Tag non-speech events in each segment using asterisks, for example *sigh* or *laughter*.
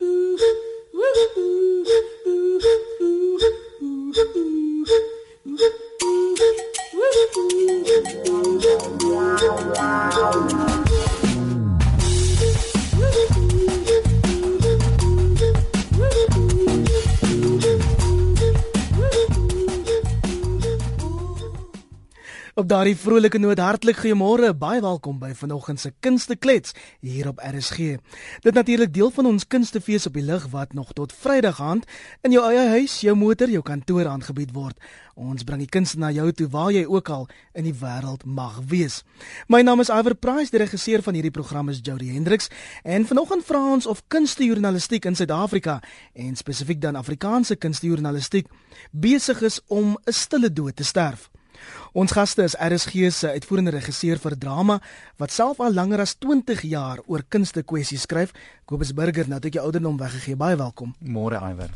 Ooh. Op daardie vrolike noot hartlik goeiemôre, baie welkom by vanoggend se Kunste Klets hier op RSG. Dit natuurlik deel van ons kunstefees op die lig wat nog tot Vrydag aand in jou eie huis, jou motor, jou kantoor aangebied word. Ons bring die kunste na jou toe waar jy ook al in die wêreld mag wees. My naam is Iver Price, die regisseur van hierdie program is Jody Hendriks en vanoggend vra ons of kunstejournalistiek in Suid-Afrika en spesifiek dan Afrikaanse kunstejournalistiek besig is om 'n stille dood te sterf. Ons gaste is RSG se uitvoerende regisseur vir drama wat self al langer as 20 jaar oor kunste kwessies skryf. Kobus Burger, nou het ek jou ouderdom weggegee. Baie welkom. Môre Iwer.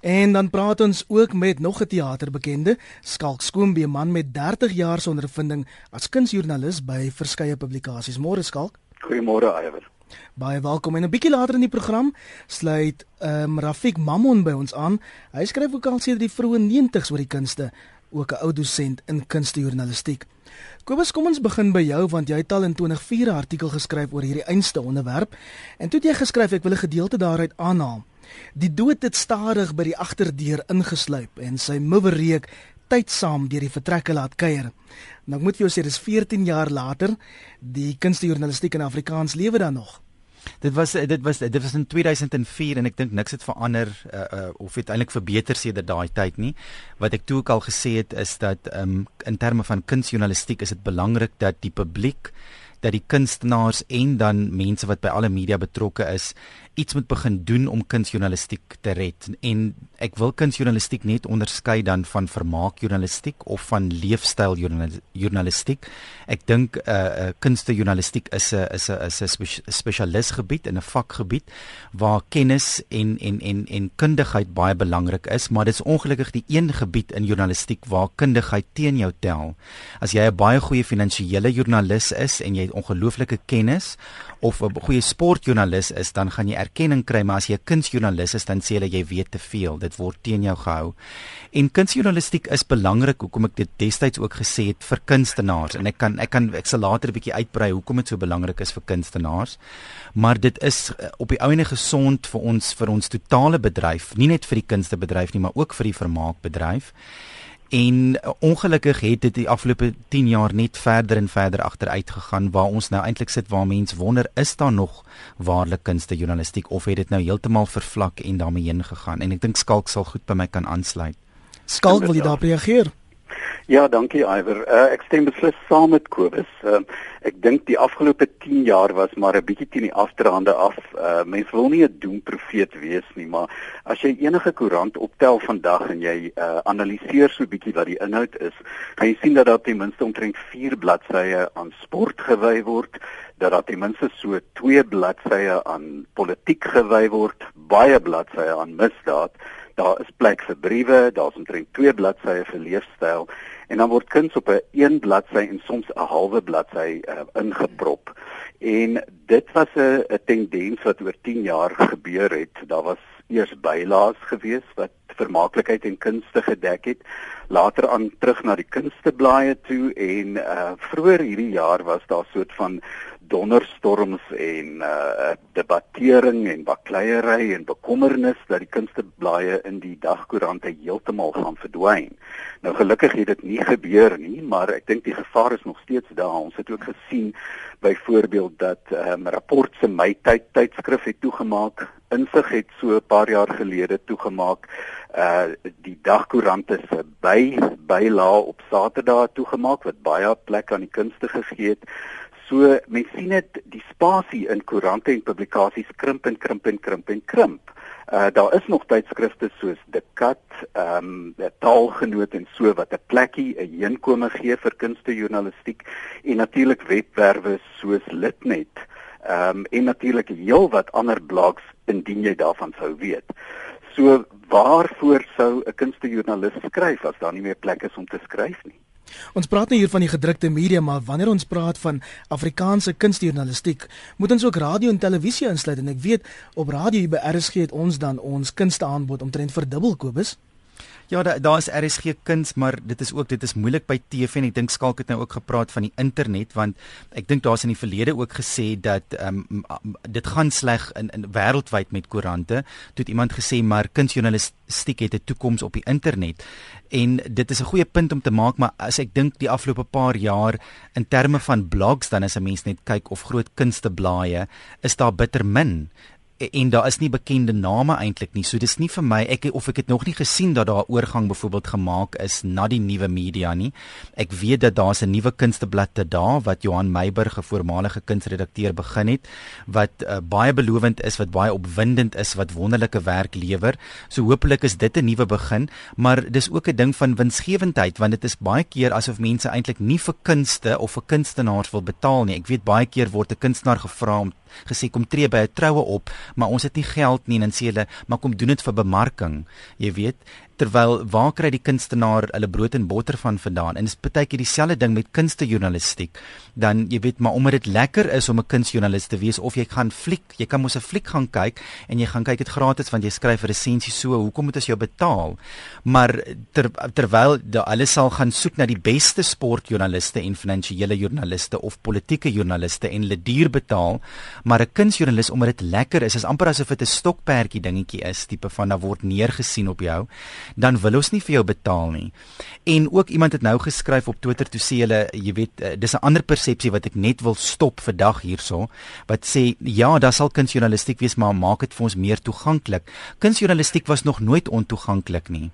En dan praat ons ook met nog 'n teaterbekende, Skalk Skoombie, man met 30 jaar se ondervinding as kunsjoernalis by verskeie publikasies. Môre Skalk. Goeiemôre Iwer. Baie welkom. En 'n bietjie later in die program sluit ehm um, Rafik Mammon by ons aan. Hy skryf ook al sedert die vroeë 90's oor die kunste ook 'n ou dosent in kunstejournalistiek. Kobus, kom ons begin by jou want jy het al in 2004 'n artikel geskryf oor hierdie einste onderwerp en toe het jy geskryf ek wil 'n gedeelte daaruit aanhaal. Die dood het stadig by die agterdeur ingesluip en sy muwe reuk tydsaam deur die vertrekke laat kuier. Nou ek moet vir jou sê dis 14 jaar later, die kunstejournalistiek in Afrikaans lewe dan nog. Dit was dit was dit was in 2004 en ek dink niks het verander uh, uh, of het eintlik verbeter sedert daai tyd nie. Wat ek toe ook al gesê het is dat um, in terme van kunsjournalistiek is dit belangrik dat die publiek dat die kunstenaars en dan mense wat by alle media betrokke is iets moet begin doen om kunsjournalistiek te red en ek wil kunsjournalistiek net onderskei dan van vermaakjournalistiek of van leefstyl journalistiek. Ek dink 'n uh, uh, kunstejournalistiek is 'n is 'n is 'n spesialis gebied en 'n vakgebied waar kennis en en en en kundigheid baie belangrik is, maar dit is ongelukkig die een gebied in journalistiek waar kundigheid teen jou tel. As jy 'n baie goeie finansiële joernalis is en jy het ongelooflike kennis of 'n goeie sportjoernalis is, dan gaan jy erkenning kry, maar as jy 'n kunsjoernalis is, dan sê hulle jy weet te veel. Dit word teen jou gehou. En kunsjournalistiek is belangrik, hoekom ek dit destyds ook gesê het vir kunstenaars. En ek kan ek kan ek sal later 'n bietjie uitbrei hoekom dit so belangrik is vir kunstenaars. Maar dit is eh, op die ouene gesond vir ons vir ons totale bedryf, nie net vir die kunstebedryf nie, maar ook vir die vermaakbedryf. En uh, ongelukkig het dit die afgelope 10 jaar net verder en verder agteruit gegaan waar ons nou eintlik sit waar mense wonder is daar nog waarlik kunste journalistiek of het dit nou heeltemal vervlak en daarmee heen gegaan en ek dink Skalk sal goed by my kan aansluit. Skalk wil jy daarop reageer? Ja, dankie Iwer. Uh, ek stem beslis saam met Kobus. Uh, ek dink die afgelope 10 jaar was maar 'n bietjie teen die afdraande af. Uh, mens wil nie 'n doemprofeet wees nie, maar as jy enige koerant optel vandag en jy uh, analiseer so 'n bietjie wat die inhoud is, kan jy sien dat daar ten minste omtrent 4 bladsye aan sport gewy word dat daar ten minste so 2 bladsye aan politiek gewy word, baie bladsye aan misdaad. Daar is plek vir briewe, daar's omtrent 2 bladsye vir leefstyl en dan word kuns op 'n een bladsy en soms 'n halwe bladsy uh, ingeprop. En dit was 'n 'n tendens wat oor 10 jaar gebeur het. Daar was eers bylaas gewees wat vermaaklikheid en kunste gedek het, later aan terug na die kunsteblaaie toe en uh vroeër hierdie jaar was daar so 'n soort van donderstorms en uh debattering en bakleierery en bekommernis dat die kunsteblaaie in die dagkoerante heeltemal gaan verdwyn. Nou gelukkig het dit nie gebeur nie, maar ek dink die gevaar is nog steeds daar. Ons het ook gesien byvoorbeeld dat ehm um, rapport se my tyd tydskrif het toegemaak. Insig het so 'n paar jaar gelede toegemaak. Uh die dagkoerante se by bylaa op Saterdag toegemaak wat baie plek aan die kunste gegee het. So mens sien dit die spasie in koerante en publikasies krimp en krimp en krimp en krimp. Uh daar is nog tydskrifte soos The Cut, ehm um, Taalgenoot en so wat 'n plekkie 'n heenkome gee vir kunstejournalistiek en natuurlik webwerwe soos Litnet. Ehm um, en natuurlik heel wat ander blogs indien jy daarvan sou weet. So waarvoor sou 'n kunstejoernalis skryf as daar nie meer plek is om te skryf nie? Ons praat nou hier van die gedrukte media, maar wanneer ons praat van Afrikaanse kunstjournalistiek, moet ons ook radio en televisie insluit en ek weet op radio by RSG het ons dan ons kunste aanbod omtrent verdubbel Kobus. Ja, daar daar is RSG kuns, maar dit is ook dit is moeilik by TV en ek dink Skalk het nou ook gepraat van die internet want ek dink daar's in die verlede ook gesê dat ehm um, dit gaan sleg in in wêreldwyd met koerante. Toe het iemand gesê maar kunsjournalistiek het 'n toekoms op die internet. En dit is 'n goeie punt om te maak, maar as ek dink die afgelope paar jaar in terme van blogs dan as 'n mens net kyk of groot kunsteblaaie, is daar bitter min en daar is nie bekende name eintlik nie. So dis nie vir my ek of ek het nog nie gesien dat daar 'n oorgang byvoorbeeld gemaak is na die nuwe media nie. Ek weet dat daar's 'n nuwe kunsteblad te daar wat Johan Meiburg, 'n voormalige kunsredakteur begin het wat uh, baie belovend is, wat baie opwindend is, wat wonderlike werk lewer. So hopelik is dit 'n nuwe begin, maar dis ook 'n ding van winsgewendheid want dit is baie keer asof mense eintlik nie vir kunste of vir kunstenaars wil betaal nie. Ek weet baie keer word 'n kunstenaar gevra om gesê kom tree by 'n troue op, maar ons het nie geld nie en dan sê hulle, maar kom doen dit vir bemarking. Jy weet, terwyl waar kry die kunstenaar hulle brood en botter van vandaan? En dit is baie keer dieselfde ding met kunstejournalistiek. Dan jy weet maar omdat dit lekker is om 'n kunstjoernalis te wees of jy gaan fliek jy kan mos 'n fliek gaan kyk en jy gaan kyk dit gratis want jy skryf 'n resensie so hoekom moet ons jou betaal? Maar ter, terwyl hulle sal gaan soek na die beste sportjoernaliste en finansiële joernaliste of politieke joernaliste en hulle duur betaal maar 'n kunstjoernalis omdat dit lekker is is amper asof dit 'n stokperdjie dingetjie is tipe van dan word neergesien op jou dan wil ons nie vir jou betaal nie. En ook iemand het nou geskryf op Twitter toe sê hulle, jy weet, uh, dis 'n ander persepsie wat ek net wil stop vandag hierso, wat sê ja, daar sal kunsjournalistiek wees, maar maak dit vir ons meer toeganklik. Kunsjournalistiek was nog nooit ontoeganklik nie.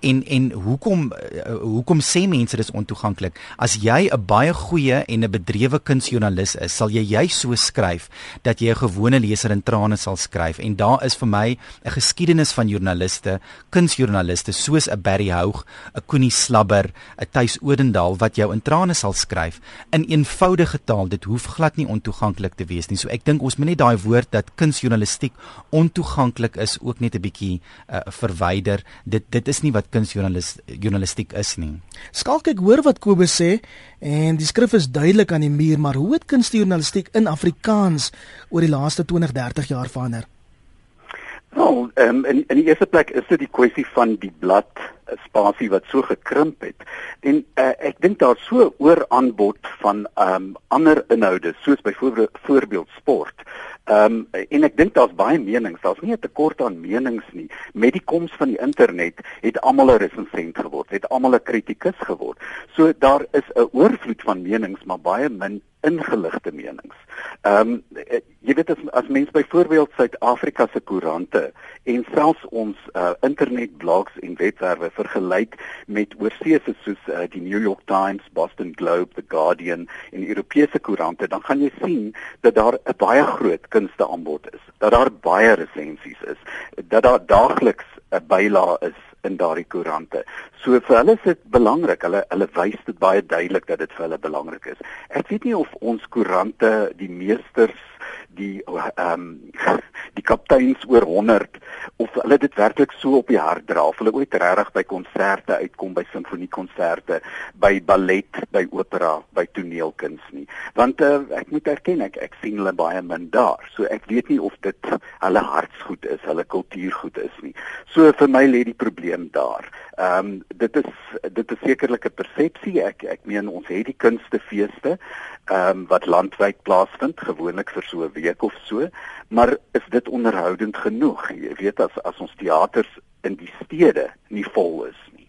En en hoekom uh, hoekom sê mense dis ontoeganklik? As jy 'n baie goeie en 'n bedrewe kunsjoernalis is, sal jy jy so skryf dat jy 'n gewone leser in trane sal skryf. En daar is vir my 'n geskiedenis van joernaliste, kunsjoernaliste soos 'n Barry Houg, 'n Koenie Slabber, 'n Tuis Odendaal wat jou in trane sal skryf in eenvoudige taal. Dit hoef glad nie ontoeganklik te wees nie. So ek dink ons moet net daai woord dat kunsjoernalistiek ontoeganklik is ook net 'n bietjie uh, verwyder. Dit dit is nie wat kunsjournalistiek is nie. Skalk ek hoor wat Kobus sê en die skrif is duidelik aan die muur, maar hoe het kunsjournalistiek in Afrikaans oor die laaste 20, 30 jaar verander? Nou, um, in in die eerste plek is dit die kwessie van die blad eh, spasie wat so gekrimp het. En uh, ek dink daar so oor aanbod van um ander inhoude soos byvoorbeeld voorbeeld sport Ehm um, en ek dink daar's baie menings, daar's nie 'n tekort aan menings nie. Met die koms van die internet het almal 'n resensent geword, het almal 'n kritikus geword. So daar is 'n oorvloed van menings, maar baie min ingeligte menings. Ehm um, jy weet as as mens byvoorbeeld Suid-Afrika se koerante en selfs ons uh, internetblogs en webwerwe vergelyk met oorsese soos uh, die New York Times, Boston Globe, The Guardian en Europese koerante, dan gaan jy sien dat daar 'n baie groot kunste aanbod is, dat daar baie resensies is, dat daar daagliks 'n bylaag is in daardie koerante. So vir hulle is dit belangrik. Hulle hulle wys dit baie duidelik dat dit vir hulle belangrik is. Ek weet nie of ons koerante die meesters die ehm um, *laughs* die kapteins oor 100 of hulle dit werklik so op die hart dra of hulle ooit regtig by konserte uitkom by simfoniekonserte by ballet by opera by toneelkuns nie. Want uh, ek moet erken ek ek sien hulle baie min daar. So ek weet nie of dit hulle hartsgoed is hulle kultuurgoed is nie. So vir my lê die probleem daar ehm um, dit is dit is sekerlik 'n persepsie. Ek ek meen ons het die kunstefeeste ehm um, wat landwyd plaasvind gewoonlik vir so 'n week of so maar is dit onderhoudend genoeg? Jy weet as as ons teaters in die stede nie vol is nie.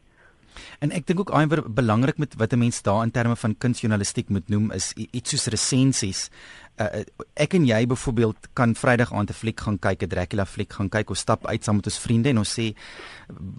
En ek dink ook iewers belangrik met wat 'n mens daar in terme van kunsjournalistiek moet noem is iets soos resensies uh, ek en jy byvoorbeeld kan Vrydag aand 'n fliek gaan kyk, 'n Dracula fliek gaan kyk of stap uit saam met ons vriende en ons sê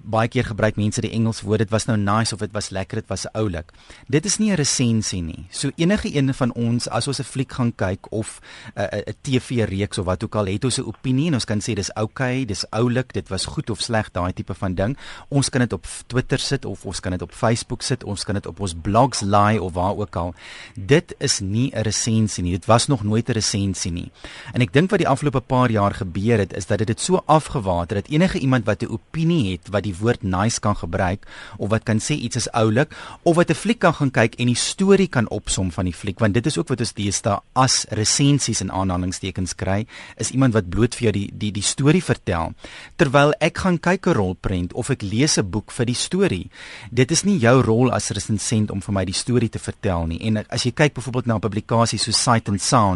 baie keer gebruik mense die Engels woord dit was nou nice of dit was lekker, dit was oulik. Dit is nie 'n resensie nie. So enige een van ons as ons 'n fliek gaan kyk of 'n uh, 'n TV reeks of wat ook al het ons 'n opinie en ons kan sê dis okay, dis oulik, dit was goed of sleg, daai tipe van ding. Ons kan dit op Twitter sit of ons kan dit op Facebook sit, ons kan dit op ons blogs laai of waar ook al. Dit is nie 'n resensie nie. Dit was nog nooit 'n resensie nie. En ek dink wat die afgelope paar jaar gebeur het is dat dit dit so afgewater dat enige iemand wat 'n opinie het wat die woord nice kan gebruik of wat kan sê iets is oulik of wat 'n fliek kan gaan kyk en die storie kan opsom van die fliek want dit is ook wat ons deesdae as resensies in aanhalingstekens kry is iemand wat bloot vir jou die die die storie vertel terwyl ek gaan kyk 'n rolprent of ek lees 'n boek vir die storie. Dit is nie jou rol as resensent om vir my die storie te vertel nie. En as jy kyk byvoorbeeld na 'n publikasie so Sight and Sound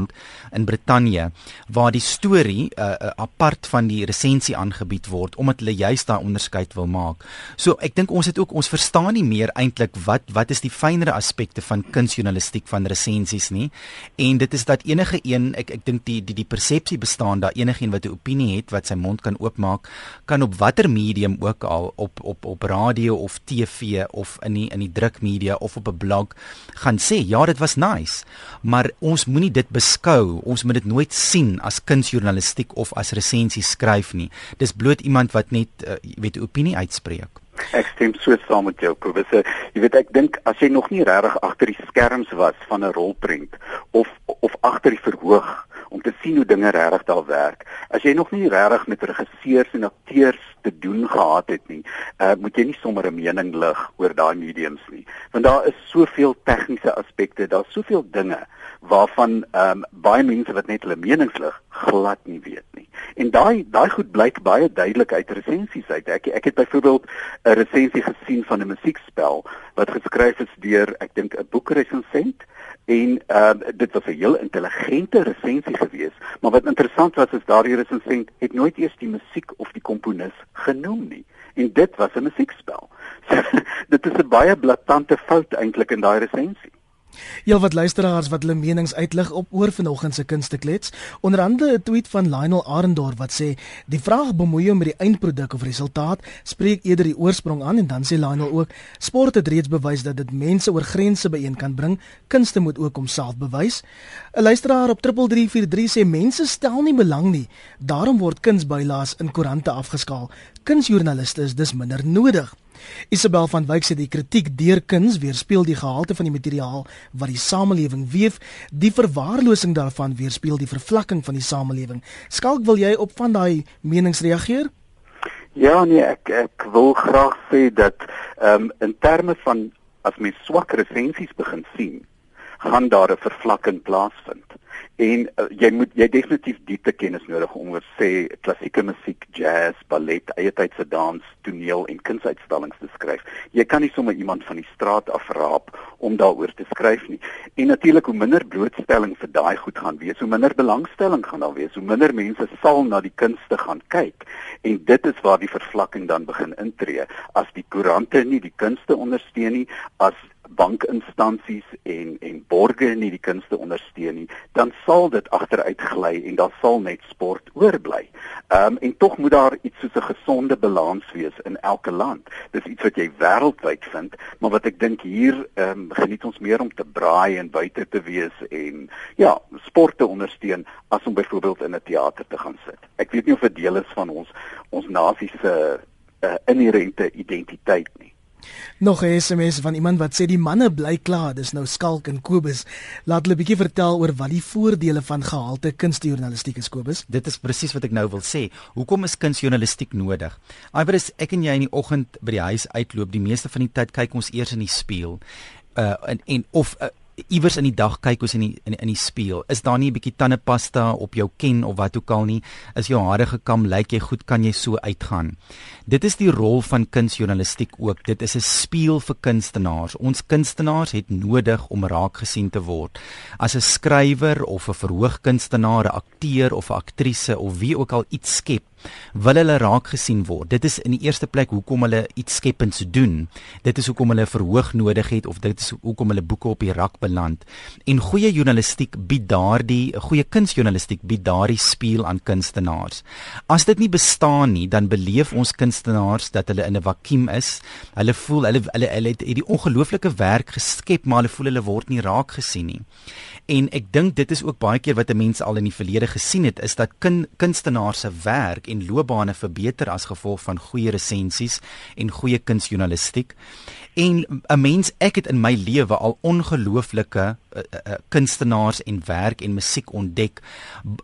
in Brittanje waar die storie uh, apart van die resensie aangebied word omdat hulle juist daai onderskeid wil maak. So ek dink ons het ook ons verstaan nie meer eintlik wat wat is die fynere aspekte van kunsjournalistiek van resensies nie. En dit is dat enige een ek ek dink die die die persepsie bestaan dat enige een wat 'n opinie het wat sy mond kan oopmaak kan op watter medium ook al op op op radio of TV of in die in die drukmedia of op 'n blog gaan sê ja dit was nice maar ons moenie dit beskou ons moet dit nooit sien as kunsjournalistiek of as resensie skryf nie dis bloot iemand wat net uh, weet opinie uitspreek Ek stem so saam met jou Kobus. Jy weet ek dink as jy nog nie regtig agter die skerms was van 'n rolprent of of agter die verhoog om te sien hoe dinge regtig daar werk. As jy nog nie regtig met regisseurs en akteurs te doen gehad het nie, uh, moet jy nie sommer 'n mening lig oor daai mediums nie, want daar is soveel tegniese aspekte, daar's soveel dinge waarvan ehm um, baie mense wat net hulle menings lig glad nie weet nie. En daai daai goed blyk baie duidelik uit resensies uit. Ek ek het byvoorbeeld 'n resensie gesien van 'n musiekspel wat geskryf is deur ek dink 'n boekresensent. En uh, dit was 'n heel intelligente resensie geweest. Maar wat interessant was is daardie resensent het nooit eers die musiek of die komponis genoem nie. En dit was 'n musiekspel. *laughs* So, dit is 'n baie blaatante fout eintlik in daai resensie Ja wat luisteraars wat hulle menings uitlig op oor vanoggend se kunsteklets. Onder andere 'n tweet van Lionel Arendor wat sê die vraag bemoei hom met die eindproduk of resultaat, spreek eerder die oorsprong aan en dan sê Lionel ook sport het reeds bewys dat dit mense oor grense byeen kan bring. Kunste moet ook homself bewys. 'n Luisteraar op 3343 sê mense stel nie belang nie. Daarom word kunsbylaas in koerante afgeskaal. Kunsjoernaliste is dus minder nodig. Isabel van Wyk sê die kritiek deur kuns weerspieël die gehalte van die materiaal wat die samelewing weef, die verwaarlosing daarvan weerspieël die vervlakking van die samelewing. Skalk, wil jy op van daai menings reageer? Ja nee, ek ek wil graag sê dat ehm um, in terme van as mens swak resensies begin sien, gaan daar 'n vervlakking plaasvind en uh, jy moet jy definitief diepte kennis nodig om oor sê klassieke musiek, jazz, ballet, eie tydse dans, toneel en kunsuitstallings te skryf. Jy kan nie sommer iemand van die straat afraap om daaroor te skryf nie. En natuurlik hoe minder blootstelling vir daai goed gaan wees, hoe minder belangstelling gaan daar wees, hoe minder mense sal na die kunste gaan kyk. En dit is waar die vervlakking dan begin intree as die koerante nie die kunste ondersteun nie, as bankinstansies en en borgers nie die kunste ondersteun nie, dan sal dit agteruit gly en daar sal net sport oorbly. Ehm um, en tog moet daar iets soos 'n gesonde balans wees in elke land. Dis iets wat jy wêreldwyd vind, maar wat ek dink hier ehm um, geniet ons meer om te braai en buite te wees en ja, sport te ondersteun as om byvoorbeeld in 'n teater te gaan sit. Ek weet nie of dit deel is van ons ons nasie se uh, inherente identiteit nie. Nog 'n SMS van iemand wat sê die manne bly klaar, dis nou Skalk en Kobus. Laat hulle 'n bietjie vertel oor wat die voordele van gehalte kunstjournalistiek is, Kobus. Dit is presies wat ek nou wil sê. Hoekom is kunstjournalistiek nodig? Iewers ek en jy in die oggend by die huis uitloop, die meeste van die tyd kyk ons eers in die spieël. Uh en, en of uh, iewers in die dag kyk ons in die in, in die spieël. Is daar nie 'n bietjie tandepasta op jou ken of wat ook al nie? Is jou hare gekam? Lyk jy goed? Kan jy so uitgaan? Dit is die rol van kunsjournalistiek ook. Dit is 'n spieël vir kunstenaars. Ons kunstenaars het nodig om raak gesien te word. As 'n skrywer of 'n verhoogkunstenaar, 'n akteur of 'n aktrise of wie ook al iets skep, wil hulle raak gesien word. Dit is in die eerste plek hoekom hulle iets skepends doen. Dit is hoekom hulle verhoog nodig het of dit is hoekom hulle boeke op die rak beland. En goeie journalistiek bied daardie goeie kunsjournalistiek bied daardie spieël aan kunstenaars. As dit nie bestaan nie, dan beleef ons kunstenaars dat hulle in 'n vakuum is. Hulle voel hulle hulle hulle het hierdie ongelooflike werk geskep, maar hulle voel hulle word nie raak gesien nie. En ek dink dit is ook baie keer wat 'n mens al in die verlede gesien het, is dat kun, kunstenaars se werk en loopbane verbeter as gevolg van goeie resensies en goeie kunsjournalistiek. En 'n mens, ek het in my lewe al ongelooflike uh, uh, kunstenaars en werk en musiek ontdek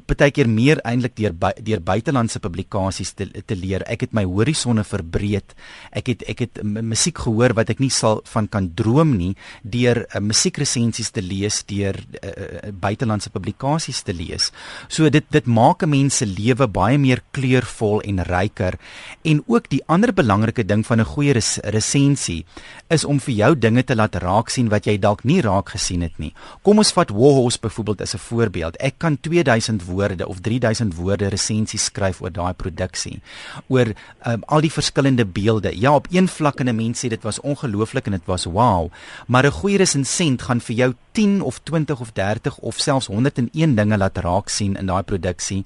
partykeer meer eintlik deur deur buitelandse publikasies te, te leer. Ek het my horisonne verbreed. Ek het ek het musiek gehoor wat ek nie sal van kan droom nie deur uh, musiekresensies te lees deur uh, buitelandse publikasies te lees. So dit dit maak 'n mens se lewe baie meer kleurvol en ryker. En ook die ander belangrike ding van 'n goeie res, resensie is om vir jou dinge te laat raak sien wat jy dalk nie raak gesien het nie. Kom ons vat Warhorse byvoorbeeld as 'n voorbeeld. Ek kan 2000 woorde of 3000 woorde resensie skryf oor daai produksie. Oor um, al die verskillende beelde. Ja, op een vlak en 'n mens sê dit was ongelooflik en dit was wow, maar 'n goeie resensent gaan vir jou 10 of 20 of 30 of selfs 101 dinge laat raak sien in daai produksie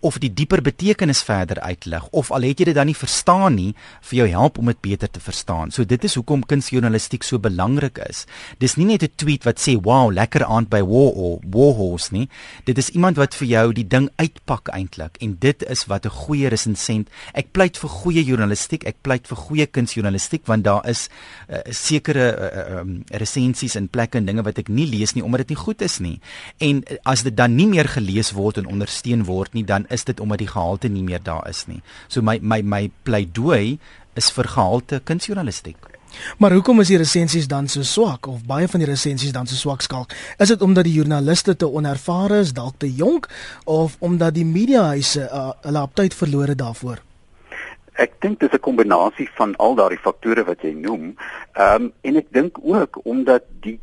of die dieper betekenis verder uitlig of al het jy dit dan nie verstaan nie, vir jou help om dit beter te verstaan. So dit is hoekom kunsjournalistiek so belangrik is. Dis nie net 'n tweet wat sê wow, lekker aand by War or Warhorse nie. Dit is iemand wat vir jou die ding uitpak eintlik en dit is wat 'n goeie resensent. Ek pleit vir goeie journalistiek, ek pleit vir goeie kunsjournalistiek want daar is uh, sekere uh, um, resensies in plekke en dinge wat ek nie lees nie omdat dit nie goed is nie. En as dit dan nie meer gelees word en ondersteun word nie, dan is dit omdat die gehalte nie meer daar is nie. So my my my pleidooi is vir gehalte kunsjournalistiek. Maar hoekom is die resensies dan so swak of baie van die resensies dan so swak skalk? Is dit omdat die joernaliste te onervare is, dalk te jonk of omdat die mediahuise uh, hulle aptyd verloor het daarvoor? Ek dink dis 'n kombinasie van al daardie faktore wat jy noem. Ehm um, en ek dink ook omdat die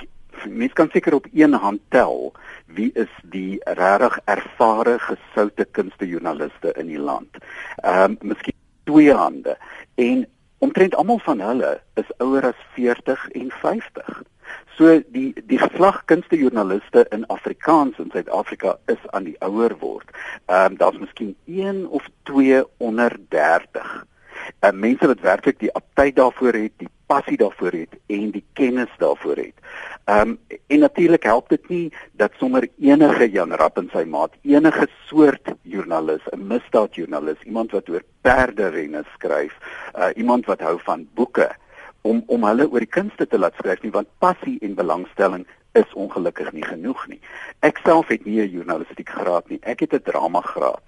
mens kan seker op een hand tel wie is die regtig ervare gesoute kunstejoernaliste in die land. Ehm um, miskien twee hande en omtrent almal van hulle is ouer as 40 en 50. So die die geslag kunstejoernaliste in Afrikaans in Suid-Afrika is aan die ouer word. Ehm um, daar's miskien 1 of 2 onder 30. Ehm uh, mense wat werklik die aptyd daarvoor het, die passie daarvoor het en die kennis daarvoor het. Ehm um, en natuurlik help dit nie dat sommer enige Jan Rapp en sy maat enige soort joernalis, 'n misdaadjoernalis, iemand wat oor perde renne skryf, uh, iemand wat hou van boeke om om hulle oor die kunste te laat skryf nie want passie en belangstelling is ongelukkig nie genoeg nie. Ek self het nie 'n journalistiek graad nie. Ek het 'n drama graad.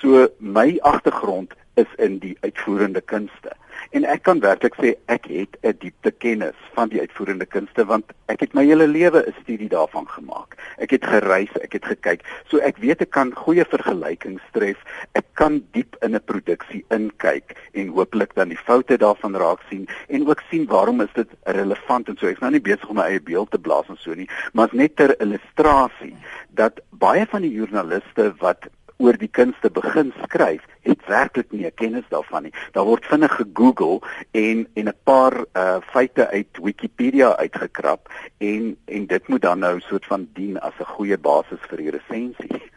So my agtergrond is in die uitvoerende kunste. En ek kan werklik sê ek het 'n diepte kennis van die uitvoerende kunste want ek het my hele lewe 'n studie daarvan gemaak. Ek het gereis, ek het gekyk. So ek weet ek kan goeie vergelykings tref. Ek kan diep in 'n produksie inkyk en hooplik dan die foute daarvan raak sien en ook sien waarom is dit relevant en so. Ek's nou nie besig om my eie beeld te blaas en so nie, maar net ter illustrasie dat baie van die joernaliste wat oor die kunste begin skryf, het werklik nie 'n kennis daarvan nie. Daar word vinnig gegoogel en en 'n paar uh feite uit Wikipedia uitgekrap en en dit moet dan nou soort van dien as 'n goeie basis vir die resensie. *laughs*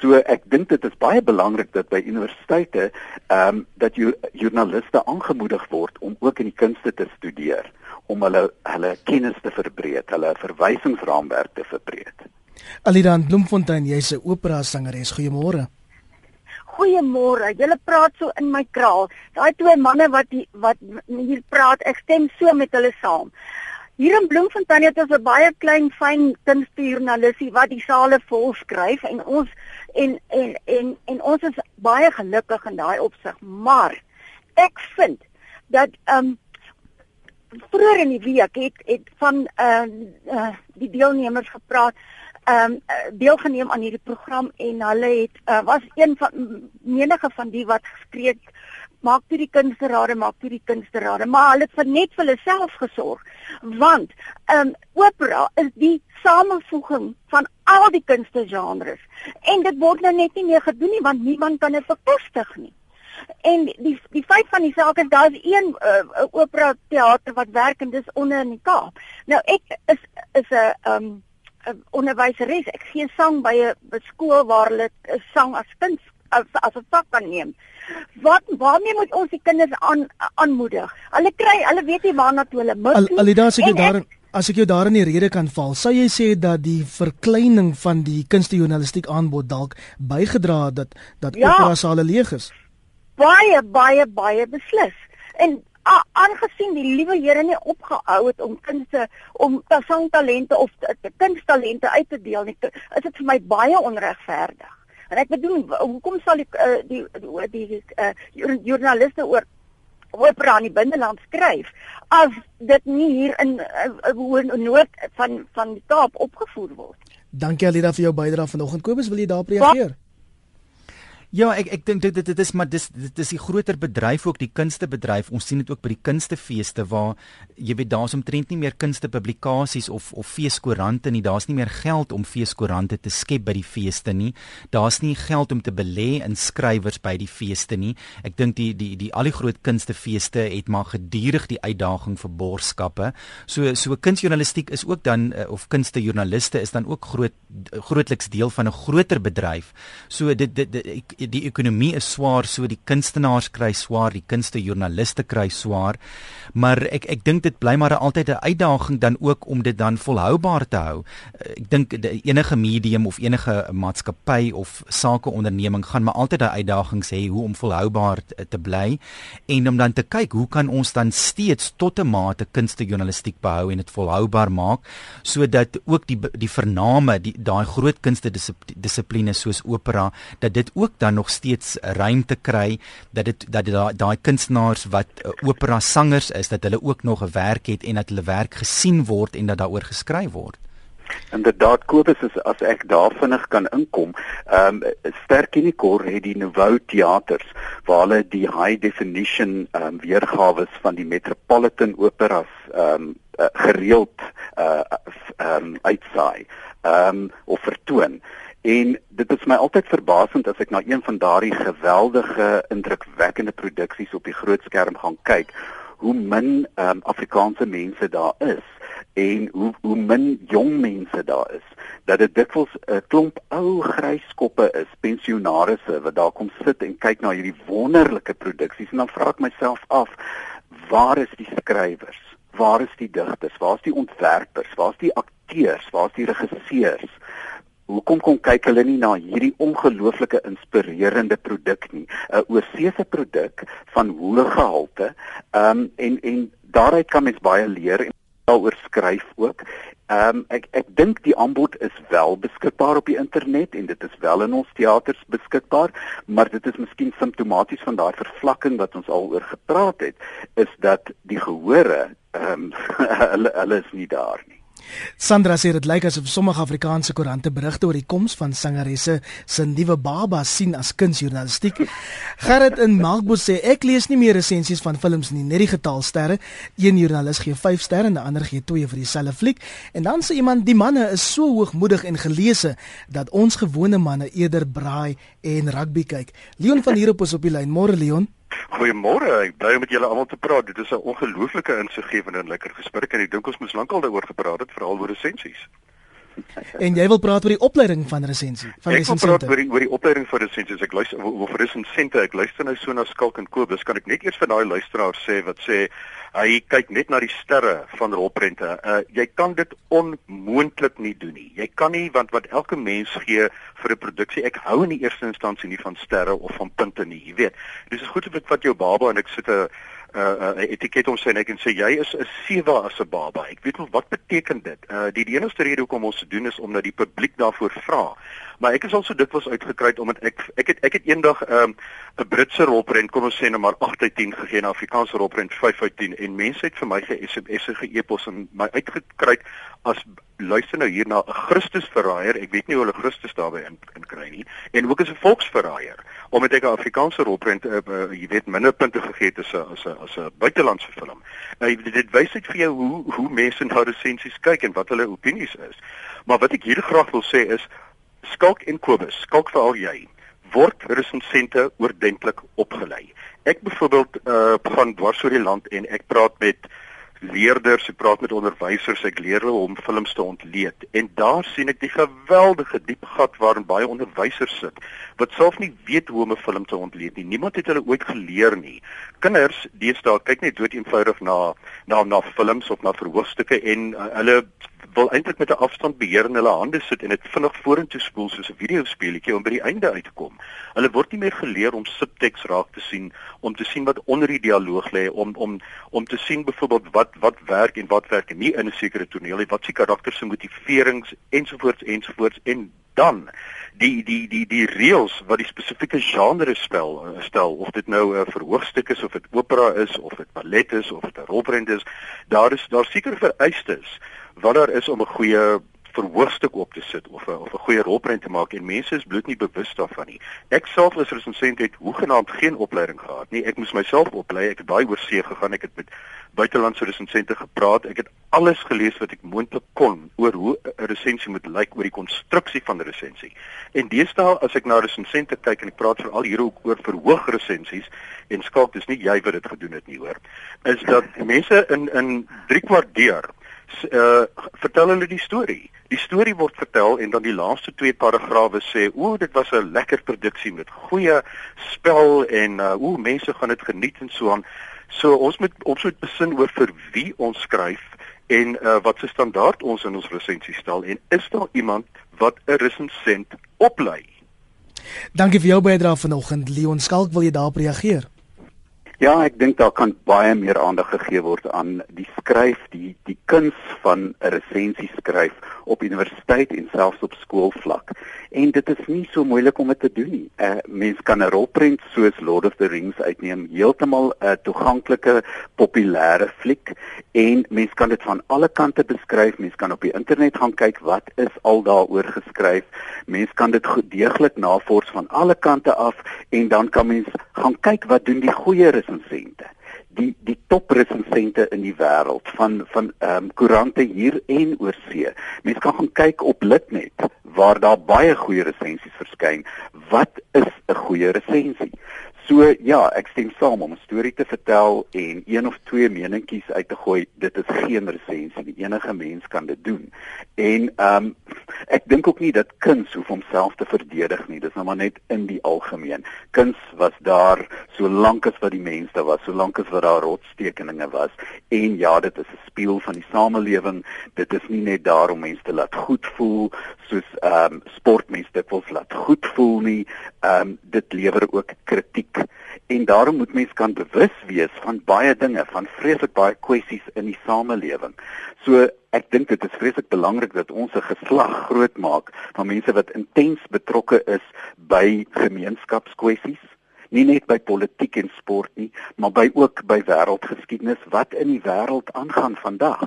So ek dink dit is baie belangrik dat by universiteite ehm um, dat jy joernaliste aangemoedig word om ook in die kunste te studeer om hulle hulle kennis te verbreek, hulle verwysingsraamwerk te verbreek. Alidan Bloemfontein, jy's 'n opera sangeres. Goeiemôre. Goeiemôre. Julle praat so in my kraal. Daai twee manne wat die, wat hier praat, ek stem so met hulle saam. Hier in Bloemfontein het ons 'n baie klein fyn kunstjournalisie wat die sale vol skryf en ons en en en en ons is baie gelukkig in daai opsig. Maar ek vind dat ehm um, vroeër in die week het het van uh, uh die deelnemers gepraat ehm um, deelgeneem aan hierdie program en hulle het uh, was een van menige van die wat gespreek maak toe die kunsterade maak toe die kunsterade. Maar hulle het vir net vir hulle self gesorg want ehm um, opera is die samevoeging van al die kunstegenres en dit word nou net nie meer gedoen nie want niemand kan dit bekostig nie. En die die feit van die saak is daar's een uh, opera teater wat werk en dis onder in die Kaap. Nou ek is is 'n ehm um, 'n onderwyseres. Ek gee sang by 'n skool waar hulle sang as kind as as 'n vak kan neem. Wat waarmee moet ons die kinders aan aanmoedig? Hulle kry, hulle weet nie waarna toe hulle moet. Al, Alida, as ek jou daar as ek jou daar in die rede kan val, sou jy sê dat die verkleining van die kunstejournalistiek aanbod dalk bygedra het dat dat ja, opera sale leeg is? Baie baie baie beslis. En aangesien die liewe Here nie opgehou het om kinders om sangtalente of kunsttalente uit te deel nie, is dit vir my baie onregverdig. En ek bedoel, hoekom sal die uh, die die, die uh, joernaliste oor opera in die binneland skryf as dit nie hier in uh, noord van van die Kaap opgevoer word? Dankie Alida vir jou bydrae vanoggend. Kobus, wil jy daarop reageer? Wat? Ja, ek ek dink dit dit is maar dis dit is die groter bedryf ook die kunstebedryf. Ons sien dit ook by die kunstefeeste waar jy weet daar's omtrent nie meer kunstepublikasies of of feeskoerante nie. Daar's nie meer geld om feeskoerante te skep by die feeste nie. Daar's nie geld om te belê in skrywers by die feeste nie. Ek dink die die die al die groot kunstefeeste het maar gedurig die uitdaging vir borgskappe. So so kunstjournalistiek is ook dan eh, of kunstejoernaliste is dan ook groot grootliks deel van 'n groter bedryf. So dit dit, dit ek, die ekonomie is swaar, so die kunstenaars kry swaar, die kunstejoernaliste kry swaar. Maar ek ek dink dit bly maar altyd 'n uitdaging dan ook om dit dan volhoubaar te hou. Ek dink enige medium of enige maatskappy of sakeonderneming gaan maar altyd 'n uitdagings hê hoe om volhoubaar te bly en om dan te kyk hoe kan ons dan steeds tot 'n mate kunstejoernalistiek behou en dit volhoubaar maak sodat ook die die vername die daai groot kunste dissiplines soos opera dat dit ook dan nog steeds ruimte kry dat dit dat daai daai kunstenaars wat uh, opera sangers is dat hulle ook nog 'n werk het en dat hulle werk gesien word en dat daaroor geskryf word. Inderdaad Kobus is as ek daar vinnig kan inkom. Ehm um, Sterk en Kor het die Nouveau Theaters waar hulle die high definition ehm um, weergawe van die Metropolitan Operas ehm um, uh, gereeld uh ehm um, uitsaai. Ehm um, of vertoon. En dit is my altyd verbasend as ek na een van daardie geweldige indrukwekkende produksies op die groot skerm gaan kyk, hoe min um, Afrikaanse mense daar is en hoe hoe min jong mense daar is. Dat dit dikwels 'n klomp ou grys koppe is, pensionarisse wat daar kom sit en kyk na hierdie wonderlike produksies en dan vra ek myself af, waar is die skrywers? Waar is die digters? Waar is die ontwerpers? Waar is die akteurs? Waar is die regisseurs? Hoekom kom kyk hulle nie na hierdie ongelooflike inspirerende produk nie? 'n Oorsese produk van hoë gehalte. Ehm um, en en daaruit kan mens baie leer en daaroor skryf ook. Ehm um, ek ek dink die aanbod is wel beskikbaar op die internet en dit is wel in ons teaters beskikbaar, maar dit is miskien simptomaties van daai vervlakking wat ons al oor gepraat het, is dat die gehore ehm um, *laughs* hulle hulle is nie daar nie. Sandra sê dit lyk asof sommige Afrikaanse koerante berigte oor die koms van sangeresse se nuwe baba sien as kunsjournalistiek. Gerrit in Melkbos sê ek lees nie meer resensies van films nie, net die getal sterre. Een joernalis gee 5 sterre en 'n ander gee 2 vir dieselfde fliek. En dan sê iemand die manne is so hoogmoedig en geleese dat ons gewone manne eerder braai en rugby kyk. Leon van hier op is op die lyn. Môre Leon. Goeiemôre. Ek bly om met julle almal te praat. Dit is 'n ongelooflike insiggewende en lekker gesprek en ek dink ons moes lankal daaroor gepraat het, veral oor resensies. *laughs* En jy wil praat oor die opleiding van resensie, van resensente. Ek wil praat oor die oor die opleiding van resensies. Ek luister oor resensente. Ek luister nou so na Skalk en Kobus. Kan ek net eers vir daai luisteraar sê wat sê hy kyk net na die sterre van rolprente. Uh jy kan dit onmoontlik nie doen nie. Jy kan nie want wat elke mens gee vir 'n produksie. Ek hou in die eerste instansie nie van sterre of van punte nie, jy weet. Dis is goed of ek vat jou baba en ek sit 'n uh, uh etiket om sê en ek kan sê jy is 'n sewe as 'n baba. Ek weet nog wat beteken dit. Uh die, die enigste rede hoekom ons dit doen is omdat die publiek daarvoor vra. Maar ek is al so dikwels uitgekry omdat ek ek het ek het eendag 'n um, 'n Britse rolprent kom ons sê nou maar 8 uit 10 gegee en 'n Afrikaanse rolprent 5 uit 10 en mense het vir my ge-SMS ge-e-pos en my uitgekry as luister nou hier na 'n Christusverraaier. Ek weet nie hoe hulle Christus daarbey in, in kry nie en ook as 'n volksverraaier omdat ek 'n Afrikaanse rolprent uh, uh, jy weet minder punte gegee het as 'n as 'n as 'n buitelandse film. Nou dit wys net vir jou hoe hoe mense na resensies kyk en wat hulle opinies is. Maar wat ek hier graag wil sê is Skalk en Kobus, skalk veral jy, word resensente oordentlik opgelei. Ek byvoorbeeld uh gaan dwars oor die land en ek praat met leerders, ek praat met onderwysers, ek leer hulle om films te ontleed en daar sien ek die geweldige diep gat waarin baie onderwysers sit wat self nie weet hoe om 'n film te ontleed nie. Niemand het hulle ooit geleer nie. Kinders deesdae kyk net dood eenvoudig na na na films of na verhoogstukke en uh, hulle wil eintlik met 'n afstandbeheer in hulle hande sit en dit vinnig vorentoe spoel soos 'n videospeletjie om by die einde uit te kom. Hulle word nie meer geleer om subteks raak te sien, om te sien wat onder die dialoog lê, om om om te sien byvoorbeeld wat wat werk en wat werk nie in 'n sekere toneel nie, wat se karakter se motiverings ensovoorts ensovoorts en dan die die die die reëls wat die spesifieke genre spel stel of dit nou 'n verhoogstuk is of dit opera is of dit ballet is of dit 'n rolprent is daar is daar seker vereistes wat daar is om 'n goeie verhoogstuk op te sit of 'n of 'n goeie rolprent te maak en mense is bloot nie bewus daarvan nie. Ek self as resensent het hoegenaamd geen opleiding gehad nie. Ek moes myself oplei. Ek het baie oor see gegaan. Ek het met buitelandse resensente gepraat. Ek het alles gelees wat ek moontlik kon oor hoe 'n resensie moet lyk oor die konstruksie van 'n resensie. En deesdae as ek na resensente kyk en ek praat veral hier ook oor verhoog resensies en skalk dis nie jy wat dit gedoen het nie hoor. Is dat mense in in 3 kwart deur uh vertel hulle die storie. Die storie word vertel en dan die laaste twee paragrawe sê o, dit was 'n lekker produksie met goeie spel en uh o, mense gaan dit geniet en so aan. So ons moet ons moet besin oor vir wie ons skryf en uh wat se standaard ons in ons resensie stel en is daar iemand wat 'n resensent oplei? Dankie vir jou bydrae vanoggend Leon Skalk, wil jy daarop reageer? Ja, ek dink daar kan baie meer aandag gegee word aan die skryf, die die kuns van 'n resensie skryf op universiteit en selfs op skoolvlak. En dit is nie so moeilik om dit te doen nie. 'n uh, Mens kan 'n rolprent soos Lord of the Rings uitneem, heeltemal 'n uh, toeganklike populêre fliek en mens kan dit van alle kante beskryf. Mens kan op die internet gaan kyk wat is al daaroor geskryf. Mens kan dit deeglik navors van alle kante af en dan kan mens gaan kyk wat doen die goeie resensente die die top resensente in die wêreld van van ehm um, koerante hier en oor see. Mense kan gaan kyk op Litnet waar daar baie goeie resensies verskyn. Wat is 'n goeie resensie? So ja, ek stem saam om 'n storie te vertel en een of twee meningkies uit te gooi. Dit is geen resensie nie. Enige mens kan dit doen. En ehm um, ek dink ook nie dat kuns hoef homself te verdedig nie. Dis nou maar net in die algemeen. Kuns was daar solank as wat die mens daar was, solank as wat daar rotstekeninge was. En ja, dit is 'n spieël van die samelewing. Dit is nie net daar om mense te laat goed voel soos ehm um, sportmense dit wil laat goed voel nie. Ehm um, dit lewer ook kritiek en daarom moet mens kan bewus wees van baie dinge, van vreeslik baie kwessies in die samelewing. So ek dink dit is vreeslik belangrik dat ons 'n geslag grootmaak van mense wat intens betrokke is by gemeenskapskwessies nie net by politiek en sport nie, maar by ook by wêreldgeskiedenis wat in die wêreld aangaan vandag.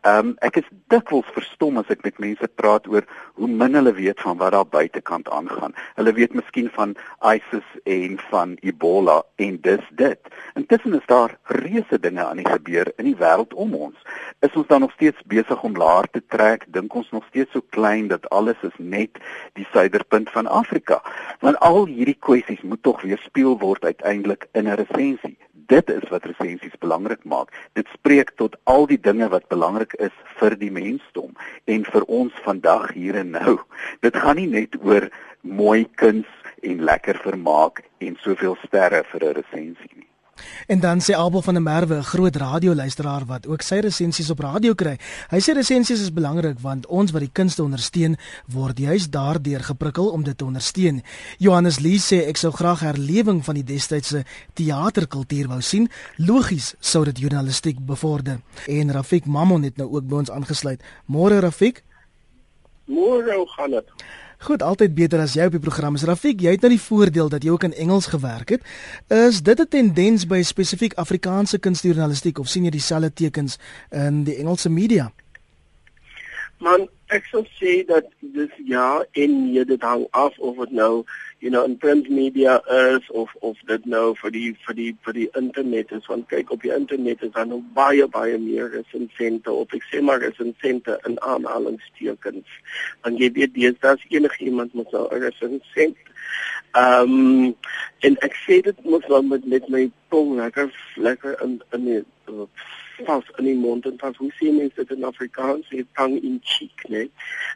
Ehm um, ek is dikwels verstom as ek met mense praat oor hoe min hulle weet van wat daar buitekant aangaan. Hulle weet miskien van ISIS en van Ebola en dis dit. Intussen is daar reuse dinge aan die gebeur in die wêreld om ons. Is ons dan nog steeds besig om laer te trek? Dink ons nog steeds so klein dat alles is net die suiderpunt van Afrika? Want al hierdie kwessies moet tog weer gespeel word uiteindelik in 'n resensie. Dit is wat resensies belangrik maak. Dit spreek tot al die dinge wat belangrik is vir die mensdom en vir ons vandag hier en nou. Dit gaan nie net oor mooi kuns en lekker vermaak en soveel sterre vir 'n resensie nie. En dan sê Abel van der Merwe, 'n groot radioluisteraar wat ook sy resensies op radio kry. Hy sê resensies is belangrik want ons wat die kunste ondersteun, word juis daardeur geprikkel om dit te ondersteun. Johannes Lee sê ek sou graag herlewing van die destydse teaterkultuur wou sien. Logies sou dit journalistiek bevorder. En Rafik Mammon het nou ook by ons aangesluit. Môre Rafik? Môre gaan dit. Goed, altyd beter as jy op die program is. Rafik, jy het nou die voordeel dat jy ook in Engels gewerk het. Is dit 'n tendens by spesifiek Afrikaanse kunstjournalistiek of sien jy dieselfde tekens in die Engelse media? Man, ek sou sê dat dis ja en nee, dit hang af of dit nou you know in print media is of of dit nou vir die vir die vir die internet is. Want kyk op die internet is daar nou baie baie meer resensente of ek sê maar resensente in aanhalingstekens. Want jy weet dis dat enige iemand moet nou 'n resensent. Ehm um, en ek sê dit moet wel met met my tong lekker lekker in in die pas in die mond en pas hoe sien mense dit in Afrikaans, dit tang in cheek, né?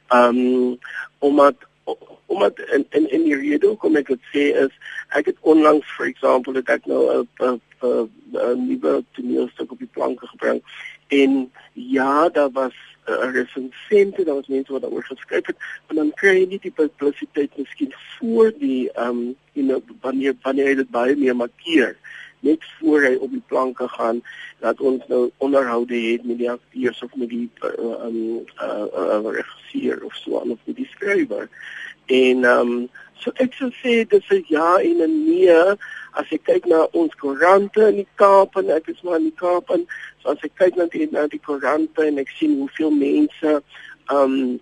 Ehm um, omdat omdat in in in die rede hoekom ek dit sê is ek het onlangs for example dat ek nou 'n 'n nuwe toneelstuk op die planke gebring. En ja daar was 'n uh, resensente daar was mense wat daaroor geskryf het en dan kry jy nie die publisiteit miskien voor die um, you know wanneer wanneer jy dit baie meer markeer net voor hy op die planke gaan dat ons nou onderhoude het met die akteurs of met die ehm um, uh, uh, uh, regisseur of so aan of met die skrywer. En ehm um, so ek sou sê dis 'n ja en 'n nee. As jy kyk na ons koerante in die Kaap en ek is maar in die Kaap en so as ek kyk na die na die koerante en ek sien hoeveel mense um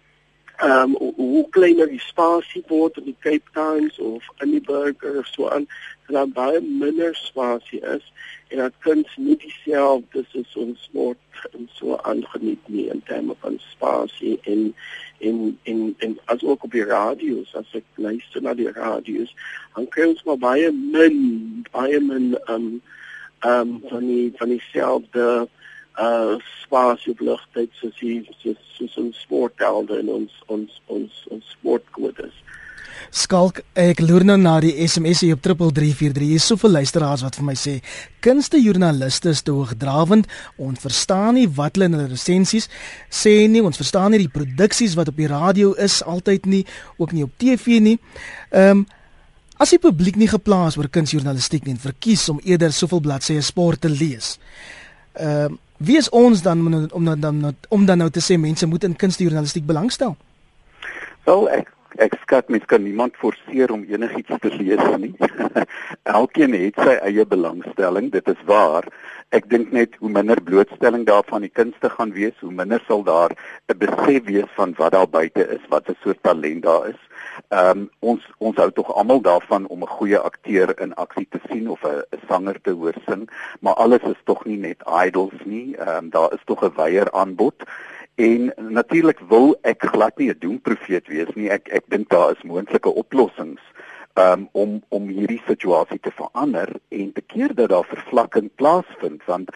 um hoe kleiner die spasie word in die Cape Towns of in die Burger of so aan dat baie minder spasie is en dat kuns nie dieselfde is ons word en so aangeniet nie in terme van spasie en en en en as ook op die radio's. As ek luister na die radio's dan kry ons maar baie min baie min um um van die van dieselfde uh spasie op lugtyd soos die soos ons sporthelde en ons ons ons ons sportkodes Skalk, ek loer nou na die SMS hier op 3343. Hier is soveel luisteraars wat vir my sê, kunstejoernaliste is te hoogdrawend. Ons verstaan nie wat hulle in hulle resensies sê nie. Ons verstaan nie die produksies wat op die radio is altyd nie, ook nie op TV nie. Ehm um, as die publiek nie geplaas oor kunstjoernalistiek nie en verkies om eerder soveel bladsye sport te lees. Ehm um, wie is ons dan om dan om dan om dan nou te sê mense moet in kunstjoernalistiek belangstel? Wel, ek ek skat mens kan niemand forceer om enigiets te lees nie. *laughs* Elkeen het sy eie belangstelling, dit is waar. Ek dink net hoe minder blootstelling daarvan die kunste gaan wees, hoe minder sal daar 'n besef wees van wat daar buite is, wat 'n soort talent daar is. Ehm um, ons ons hou tog almal daarvan om 'n goeie akteur in aksie te sien of 'n sanger te hoor sing, maar alles is tog nie net idols nie. Ehm um, daar is tog 'n wyeer aanbod. En natuurlik wil ek glad nie 'n doemprofeet wees nie. Ek ek dink daar is moontlike oplossings um, om om hierdie situasie te verander en te keer dat daar vervlakking plaasvind want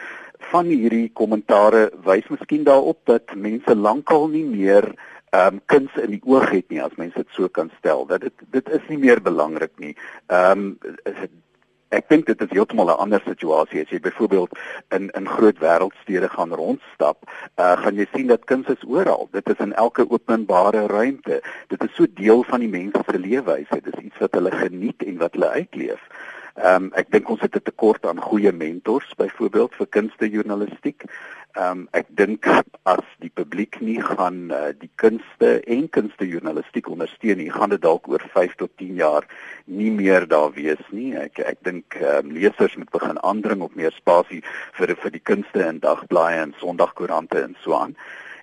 van hierdie kommentare wys miskien daarop dat mense lankal nie meer ehm um, kuns in die oog het nie as mense dit so kan stel dat dit dit is nie meer belangrik nie. Ehm um, Ek dink dit is heeltemal 'n ander situasie as jy byvoorbeeld in in groot wêreldstede gaan rondstap, uh, gaan jy sien dat kuns is oral. Dit is in elke openbare ruimte. Dit is so deel van die mens se leefwyse. Dit is iets wat hulle geniet en wat hulle uitleef. Ehm um, ek dink ons het 'n tekort aan goeie mentors byvoorbeeld vir kunstejournalistiek. Ehm um, ek dink as die publiek nie gaan uh, die kunste en kunstejournalistiek ondersteun nie, gaan dit dalk oor 5 tot 10 jaar nie meer daar wees nie. Ek ek dink um, lesers moet begin aandring op meer spasie vir vir die kunste in dagblaaie en Sondagkoerante en so aan.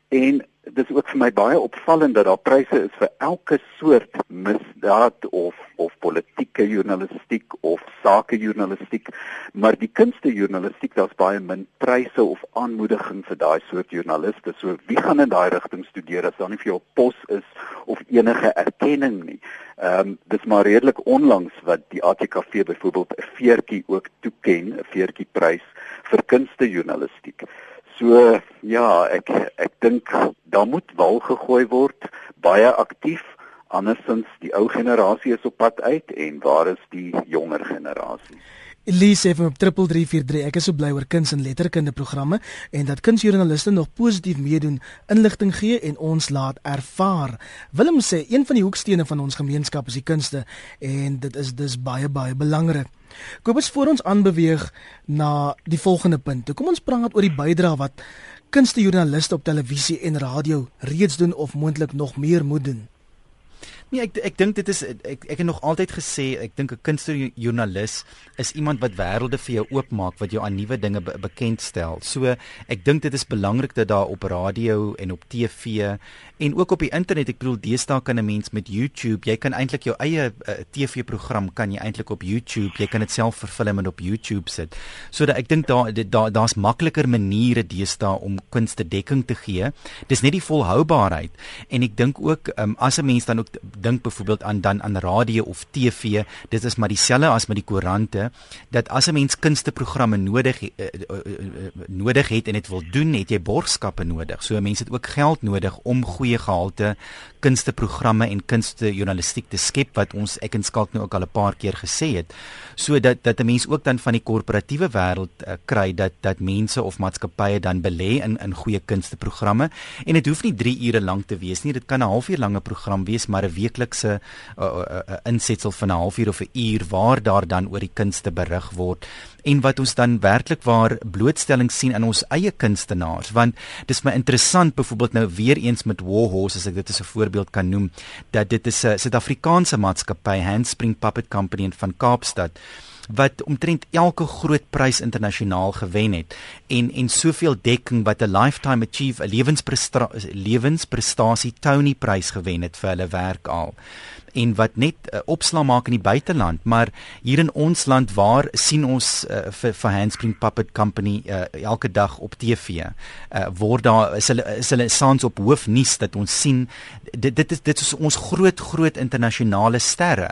En dit is ook vir my baie opvallend dat daar pryse is vir elke soort misdaad of of politieke journalistiek of sakejournalistiek, maar die kunstejournalistiek daar's baie min pryse of aanmoediging vir daai soort joernaliste. So wie gaan in daai rigting studeer as daar nie vir jou pos is of enige erkenning nie. Ehm um, dis maar redelik onlangs wat die ATKV byvoorbeeld 'n veertjie ook toeken, 'n veertjie prys vir kunstejournalistiek. So ja, ek ek dink daar moet wal gegooi word, baie aktief. Andersins die ou generasie is op pad uit en waar is die jonger generasie? Elise van 3343 ek is so bly oor kuns en letterkunde programme en dat kunsjoernaliste nog positief meedoen, inligting gee en ons laat ervaar. Willem sê een van die hoekstene van ons gemeenskap is die kunste en dit is dus baie baie belangrik. Kom ons voor ons aanbeweeg na die volgende punt. Kom ons praat oor die bydrae wat kunstejoernaliste op televisie en radio reeds doen of moontlik nog meer moet doen. Nee, ek ek dink dit is ek ek het nog altyd gesê ek dink 'n kunstejoernalis is iemand wat wêrelde vir jou oopmaak, wat jou aan nuwe dinge be bekendstel. So ek dink dit is belangrik dat daar op radio en op TV en ook op die internet, ek bedoel deesdae kan 'n mens met YouTube, jy kan eintlik jou eie uh, TV-program kan jy eintlik op YouTube, jy kan dit self vervilm en op YouTube sit. So dat ek dink daar daar daar's makliker maniere deesdae om kunste dekking te gee. Dis net die volhoubaarheid en ek dink ook um, as 'n mens dan ook dink byvoorbeeld aan dan aan radio of TV, dit is maar dieselfde as met die koerante dat as 'n mens kunsteprogramme nodig uh, uh, uh, nodig het en dit wil doen, het jy borgskappe nodig. So mense het ook geld nodig om goeie gehalte kunsteprogramme en kunstejournalistiek te skep wat ons ek en Skalk nou ook al 'n paar keer gesê het. So dat dat 'n mens ook dan van die korporatiewe wêreld uh, kry dat dat mense of maatskappye dan belê in in goeie kunsteprogramme en dit hoef nie 3 ure lank te wees nie. Dit kan 'n halfuur lange program wees, maar 'n weeklikse uh, uh, uh, insetsel van 'n halfuur of 'n uur waar daar dan oor die kunste berig word en wat ons dan werklik waar blootstelling sien aan ons eie kunstenaars. Want dis my interessant byvoorbeeld nou weer eens met Warhorse as ek dit as 'n voorbeeld kan noem dat dit is 'n Suid-Afrikaanse maatskappy Handspring Puppet Company van Kaapstad wat omtrent elke groot prys internasionaal gewen het en en soveel dekking wat 'n lifetime achieve 'n lewensprestasie lewensprestasie Tony prys gewen het vir hulle werk al. En wat net uh, opslaa maak in die buiteland maar hier in ons land waar sien ons uh, vir vir Handspring Puppet Company uh, elke dag op TV uh, word daar is hulle is hulle saans op hoofnuus dat ons sien dit dit is dit is ons groot groot internasionale sterre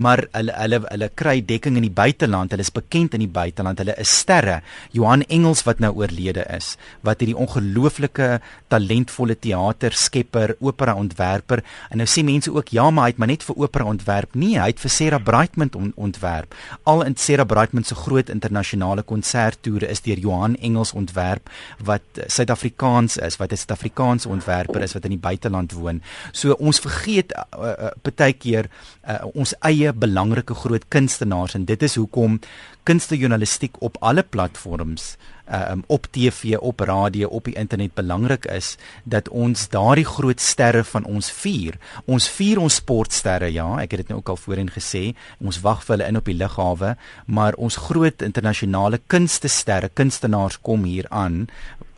maar hulle hulle hulle kry dekking in die buiteland hulle is bekend in die buiteland hulle is sterre Johan Engels wat nou oorlede is wat hierdie ongelooflike talentvolle teaterskepper opera ontwerper en nou sê mense ook ja maar hy het maar net vir opera ontwerp nie, hy het vir Sarah Brightman on, ontwerp. Al in Sarah Brightman se groot internasionale konserttoere is deur Johan Engels ontwerp wat Suid-Afrikaans is, wat 'n Suid-Afrikaanse ontwerper is wat in die buiteland woon. So ons vergeet uh, uh, baie keer uh, ons eie belangrike groot kunstenaars en dit is hoekom kunstejournalistiek op alle platforms um, op TV, op radio, op die internet belangrik is dat ons daardie groot sterre van ons vier. Ons vier ons sportsterre, ja, ek het dit nou ook al voorheen gesê. Ons wag vir hulle in op die lughawe, maar ons groot internasionale kunstesterre, kunstenaars kom hier aan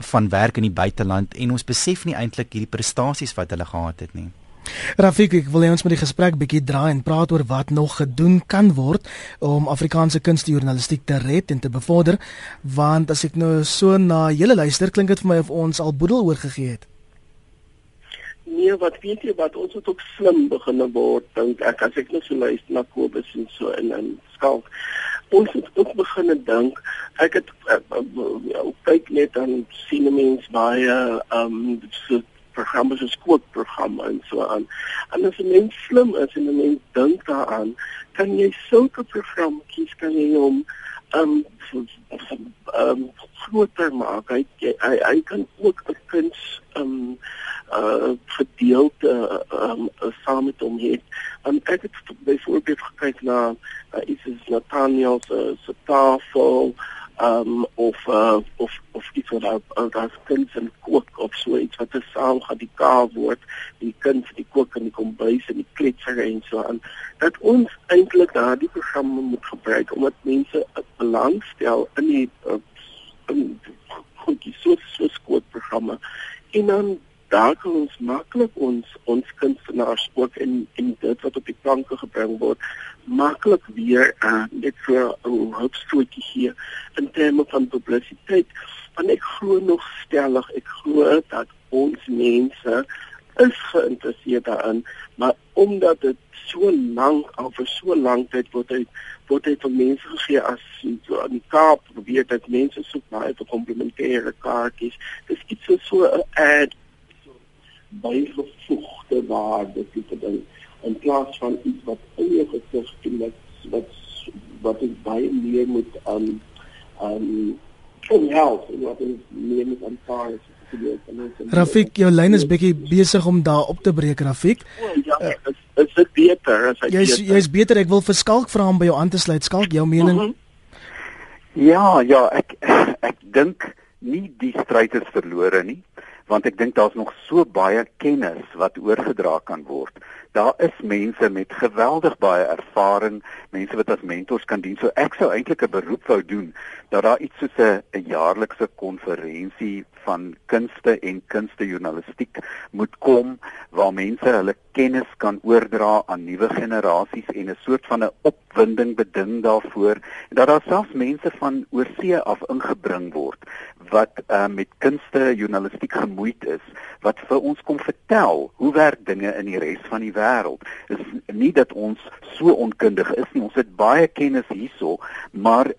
van werk in die buiteland en ons besef nie eintlik hierdie prestasies wat hulle gehad het nie. Rafik, ek wil ons moet die gesprek bietjie draai en praat oor wat nog gedoen kan word om Afrikaanse kunstjournalistiek te red en te bevorder, want as ek nou so na julle luister, klink dit vir my of ons al boedel oorgegee het. Nee, wat weet jy wat ons het ook slim begin word, dink ek as ek net so luister na Kobus en so in in skalk. Ons het ook begin dink, ek het uh, uh, kyk net aan sien mense baie ehm um, so programme soos kookprogramme en so aan. En as 'n mens slim is en 'n mens dink daaraan, kan jy sulke programmetjies kan jy hom um um groter maak. Hy hy, hy kan ook 'n kuns um uh gedeelte um saam met hom hê. En ek het byvoorbeeld gekyk na uh, iets soos Nathaniel se tafel um of uh, of of iets wat daar kuns en kook of so iets wat te saam gaan die kaal word die kuns die kook en die kombuis en die kletser en so aan dat ons eintlik daardie programme moet gebruik omdat mense belangstel in die uh, in die so so skoolprogramme en dan daar kan ons maklik ons ons kunstenaars ook in in dit wat op die planke gebring word maklik weer uh, net vir 'n hulpstootjie hier in terme van publisiteit. Want ek glo nog stellig ek glo dat ons mense is geïnteresseerd daarin maar omdat dit so lank al vir so lank tyd word hy word hy van mense gegee as so aan die Kaap probeer dat mense soek na 'n komplementêre kaartjies. Dis iets so so 'n ad bygevoegde waarde tipe ding in plaas van iets wat in jou gesig doen wat wat wat ek baie meer moet aan um, aan um, kom help en wat ek meer moet aanvaar Rafik, jou lyn is bietjie besig om daar op te breek, Rafik. Oh, ja, is, is dit beter as ek Jy's jy's beter. Ek wil vir Skalk vra om by jou aan te sluit. Skalk, jou mening? Uh -huh. Ja, ja, ek *laughs* ek dink nie die stryd is verlore nie want ek dink daar's nog so baie kennis wat oorgedra kan word. Daar is mense met geweldig baie ervaring, mense wat as mentors kan dien. So ek sou eintlik 'n beroep wou doen dat daar iets soos 'n jaarlikse konferensie van kunste en kunstejournalistiek moet kom waar mense hulle kennis kan oordra aan nuwe generasies en 'n soort van 'n opwinding beding daarvoor en dat daar selfs mense van oorsee af ingebring word wat uh, met kunste journalistiek gemoeid is wat vir ons kom vertel hoe werk dinge in die res van die wêreld. Is nie dat ons so onkundig is nie. Ons het baie kennis hierso, maar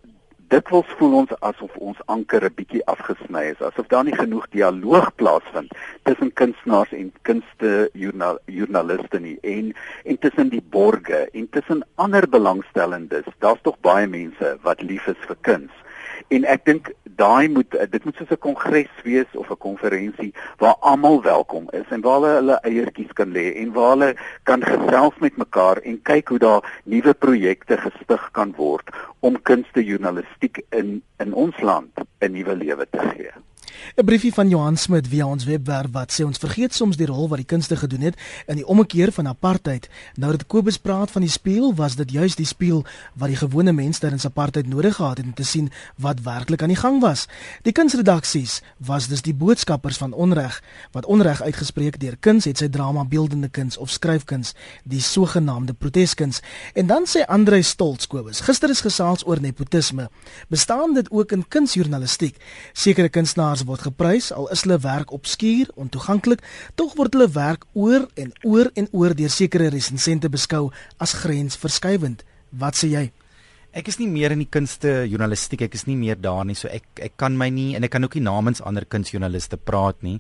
dikwels voel ons asof ons anker 'n bietjie afgesny is, asof daar nie genoeg dialoog plaasvind tussen kunstenaars en kunste joernaliste nie en en tussen die borgers en tussen ander belangstellendes. Daar's tog baie mense wat lief is vir kuns en ek dink daai moet dit moet soos 'n kongres wees of 'n konferensie waar almal welkom is en waar hulle hulle eiertjies kan lê en waar hulle kan gesels met mekaar en kyk hoe daar nuwe projekte gestig kan word om kunste journalistiek in in ons land 'n nuwe lewe te gee. 'n Briefie van Johan Smit via ons webwerf wat sê ons vergeet soms die rol wat die kunste gedoen het in die ommekeer van apartheid. Nou dat Kobus praat van die spieël, was dit juis die spieël wat die gewone mens tydens apartheid nodig gehad het om te sien wat werklik aan die gang was. Die kunsredaksies was dus die boodskappers van onreg wat onreg uitgespreek deur kuns het sy drama beeldende kuns of skryfkuns, die sogenaamde proteskuns. En dan sê Andre Stolz Kobus, gister is gesels oor nepotisme. Bestaan dit ook in kunsjournalistiek? Sekere kunstenaars word geprys al is hulle werk obskuur, ontoeganklik, tog word hulle werk oor en oor en oor deur sekere resensente beskou as grensverskuivend. Wat sê jy? Ek is nie meer in die kunste journalistiek, ek is nie meer daar nie, so ek ek kan my nie en ek kan ook nie namens ander kunstjoernaliste praat nie.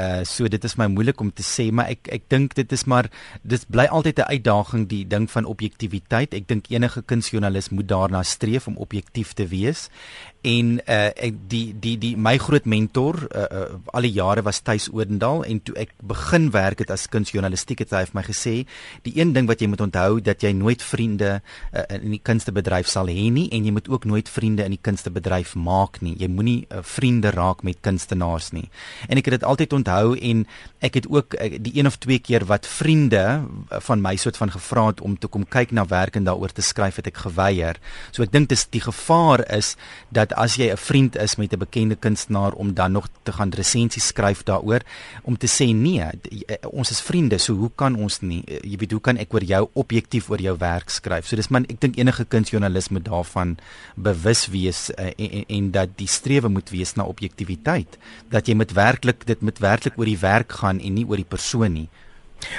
Uh so dit is my moeilik om te sê, maar ek ek dink dit is maar dit bly altyd 'n uitdaging die ding van objektiviteit. Ek dink enige kunstjoernalis moet daarna streef om objektief te wees en uh ek die die die my groot mentor uh, uh al die jare was Tuis Odendaal en toe ek begin werk het as kunsjournalistiek het hy vir my gesê die een ding wat jy moet onthou dat jy nooit vriende uh, in die kunstebedryf sal hê nie en jy moet ook nooit vriende in die kunstebedryf maak nie. Jy moenie uh, vriende raak met kunstenaars nie. En ek het dit altyd onthou en ek het ook uh, die een of twee keer wat vriende van my soort van gevra het om te kom kyk na werk en daaroor te skryf het ek geweier. So ek dink dis die gevaar is dat as jy 'n vriend is met 'n bekende kunstenaar om dan nog te gaan resensies skryf daaroor om te sê nee, eh, ons is vriende, so hoe kan ons nie eh, jy weet hoe kan ek oor jou objektief oor jou werk skryf? So dis man ek dink enige kunstjoernalis moet daarvan bewus wees uh, en, en en dat die strewe moet wees na objektiviteit, dat jy met werklik dit met werklik oor die werk gaan en nie oor die persoon nie.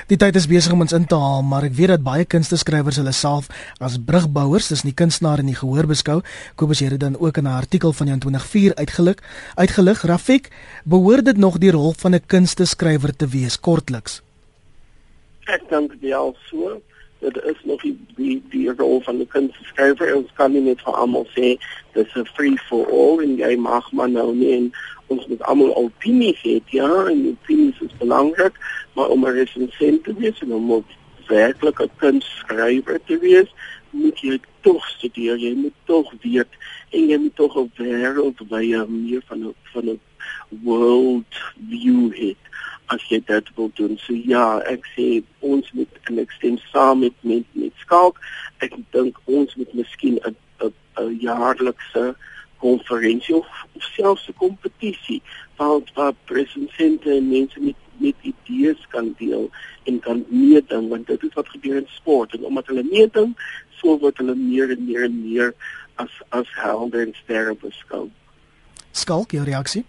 Die tyd is besig om ons in te haal, maar ek weet dat baie kunsteskrywers hulle self as brugbouers tussen die kunstenaar en die gehoor beskou. Kobus dit dan ook in 'n artikel van Jan 24 uitgelig. Uitgelig, Rafik, behoort dit nog die rol van 'n kunsteskrywer te wees kortliks? Ek dink dit al so dit is nog die die, die rol van die kunsteskrywer. Ons kan nie net vir almal sê dis 'n free for all en jy mag maar nou nie en ons moet almal opinies hê, ja, en opinies is belangrik maar om 'n resensent te wees en om 'n werklike kunstskrywer te wees, moet jy tog studeer, jy moet tog weet en jy moet tog 'n wêreldwye meer van 'n van 'n world view hê as jy dit wil doen. So ja, ek sê ons moet en ek stem saam met met, met Skalk. Ek dink ons moet miskien 'n 'n 'n jaarlikse konferensie of, of selfs 'n kompetisie waar waar presensente en mense met met idees kan deel en kan meeding want dit is wat gebeur in sport en omdat hulle meeding so word hulle meer en meer en meer as as helde en sterre beskou. Skalk jou reaksie?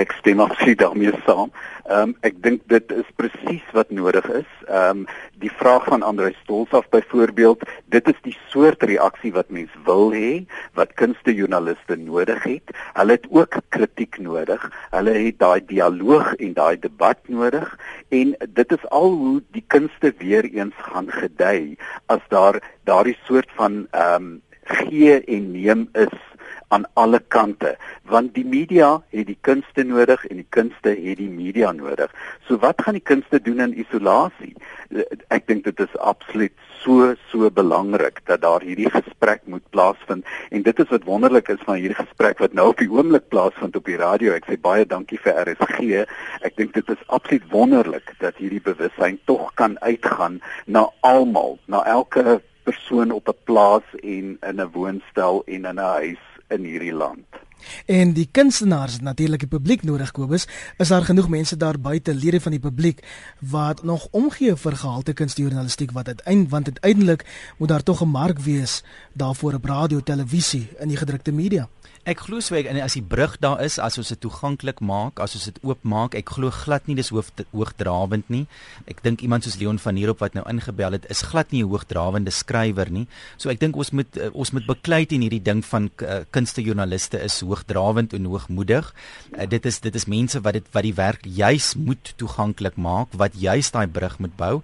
Ek stem absoluut daarmee saam. Ehm um, ek dink dit is presies wat nodig is. Ehm um, die vraag van Andre Stolzaf byvoorbeeld, dit is die soort reaksie wat mens wil hê, wat kunstejoernaliste nodig het. Hulle het ook kritiek nodig. Hulle het daai dialoog en daai debat nodig en dit is al hoe die kunste weer eens gaan gedei as daar daardie soort van ehm um, gee en neem is aan alle kante want die media het die kunste nodig en die kunste het die media nodig. So wat gaan die kunste doen in isolasie? Ek dink dit is absoluut so so belangrik dat daar hierdie gesprek moet plaasvind en dit is wat wonderlik is van hierdie gesprek wat nou op die oomblik plaasvind op die radio. Ek sê baie dankie vir RSG. Ek dink dit is absoluut wonderlik dat hierdie bewussyn tog kan uitgaan na almal, na elke persoon op 'n plaas en in 'n woonstel en in 'n huis in hierdie land. En die kunstenaars natuurlik die publiek nodig Kobus, is daar genoeg mense daar buite lede van die publiek wat nog omgee vir gehalte kunstjournalistiek wat uiteindelik want uiteindelik moet daar tog 'n mark wees daarvoor op radio, televisie en die gedrukte media. Ek glo so ek en as die brug daar is, as ons dit toeganklik maak, as ons dit oop maak, ek glo glad nie dis hoof hoogdrawend nie. Ek dink iemand soos Leon van Heerop wat nou ingebel het, is glad nie 'n hoogdrawende skrywer nie. So ek dink ons moet uh, ons moet beklei teen hierdie ding van uh, kunstejoernaliste is hoogdrawend en hoogmoedig. Uh, dit is dit is mense wat dit wat die werk juis moet toeganklik maak, wat juis daai brug moet bou.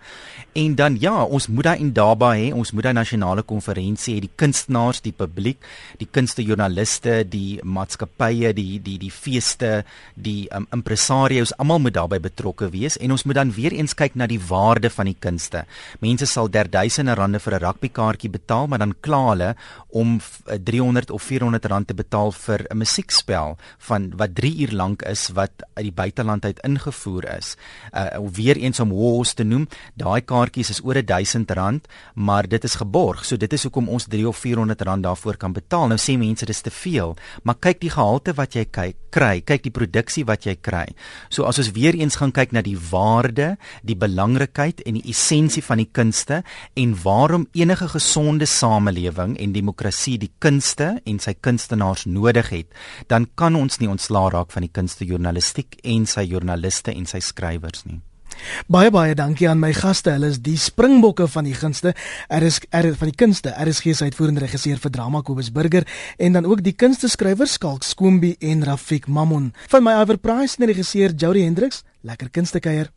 En dan ja, ons moet daai indaba hê, ons moet daai nasionale konferensie hê, die kunstenaars, die publiek, die kunstejoernaliste die maatskappye, die die die feeste, die um, impresario's, almal moet daarbey betrokke wees en ons moet dan weer eens kyk na die waarde van die kunste. Mense sal derduisende rande vir 'n rugbykaartjie betaal, maar dan kla hulle om 300 of 400 rand te betaal vir 'n musiekspel van wat 3 uur lank is wat uit die buiteland uit ingevoer is. Uh weer eens om hoes te noem, daai kaartjies is oor 1000 rand, maar dit is geborg. So dit is hoekom ons 3 of 400 rand daarvoor kan betaal. Nou sê mense dis te veel maar kyk die gehalte wat jy kyk, kry, kyk die produksie wat jy kry. So as ons weer eens gaan kyk na die waarde, die belangrikheid en die essensie van die kunste en waarom enige gesonde samelewing en demokrasie die kunste en sy kunstenaars nodig het, dan kan ons nie ontslaa raak van die kunstejournalistiek en sy joernaliste en sy skrywers nie. Baie baie dankie aan my gaste. Hulle is die springbokke van die gunste. Er is er van die kunste. Er is gees uitvoerende regisseur vir drama Kobus Burger en dan ook die kunsteskrywers Skalk Skoombi en Rafik Mammon. Van my Iver Price en regisseur Jody Hendricks. Lekker kunstekuier.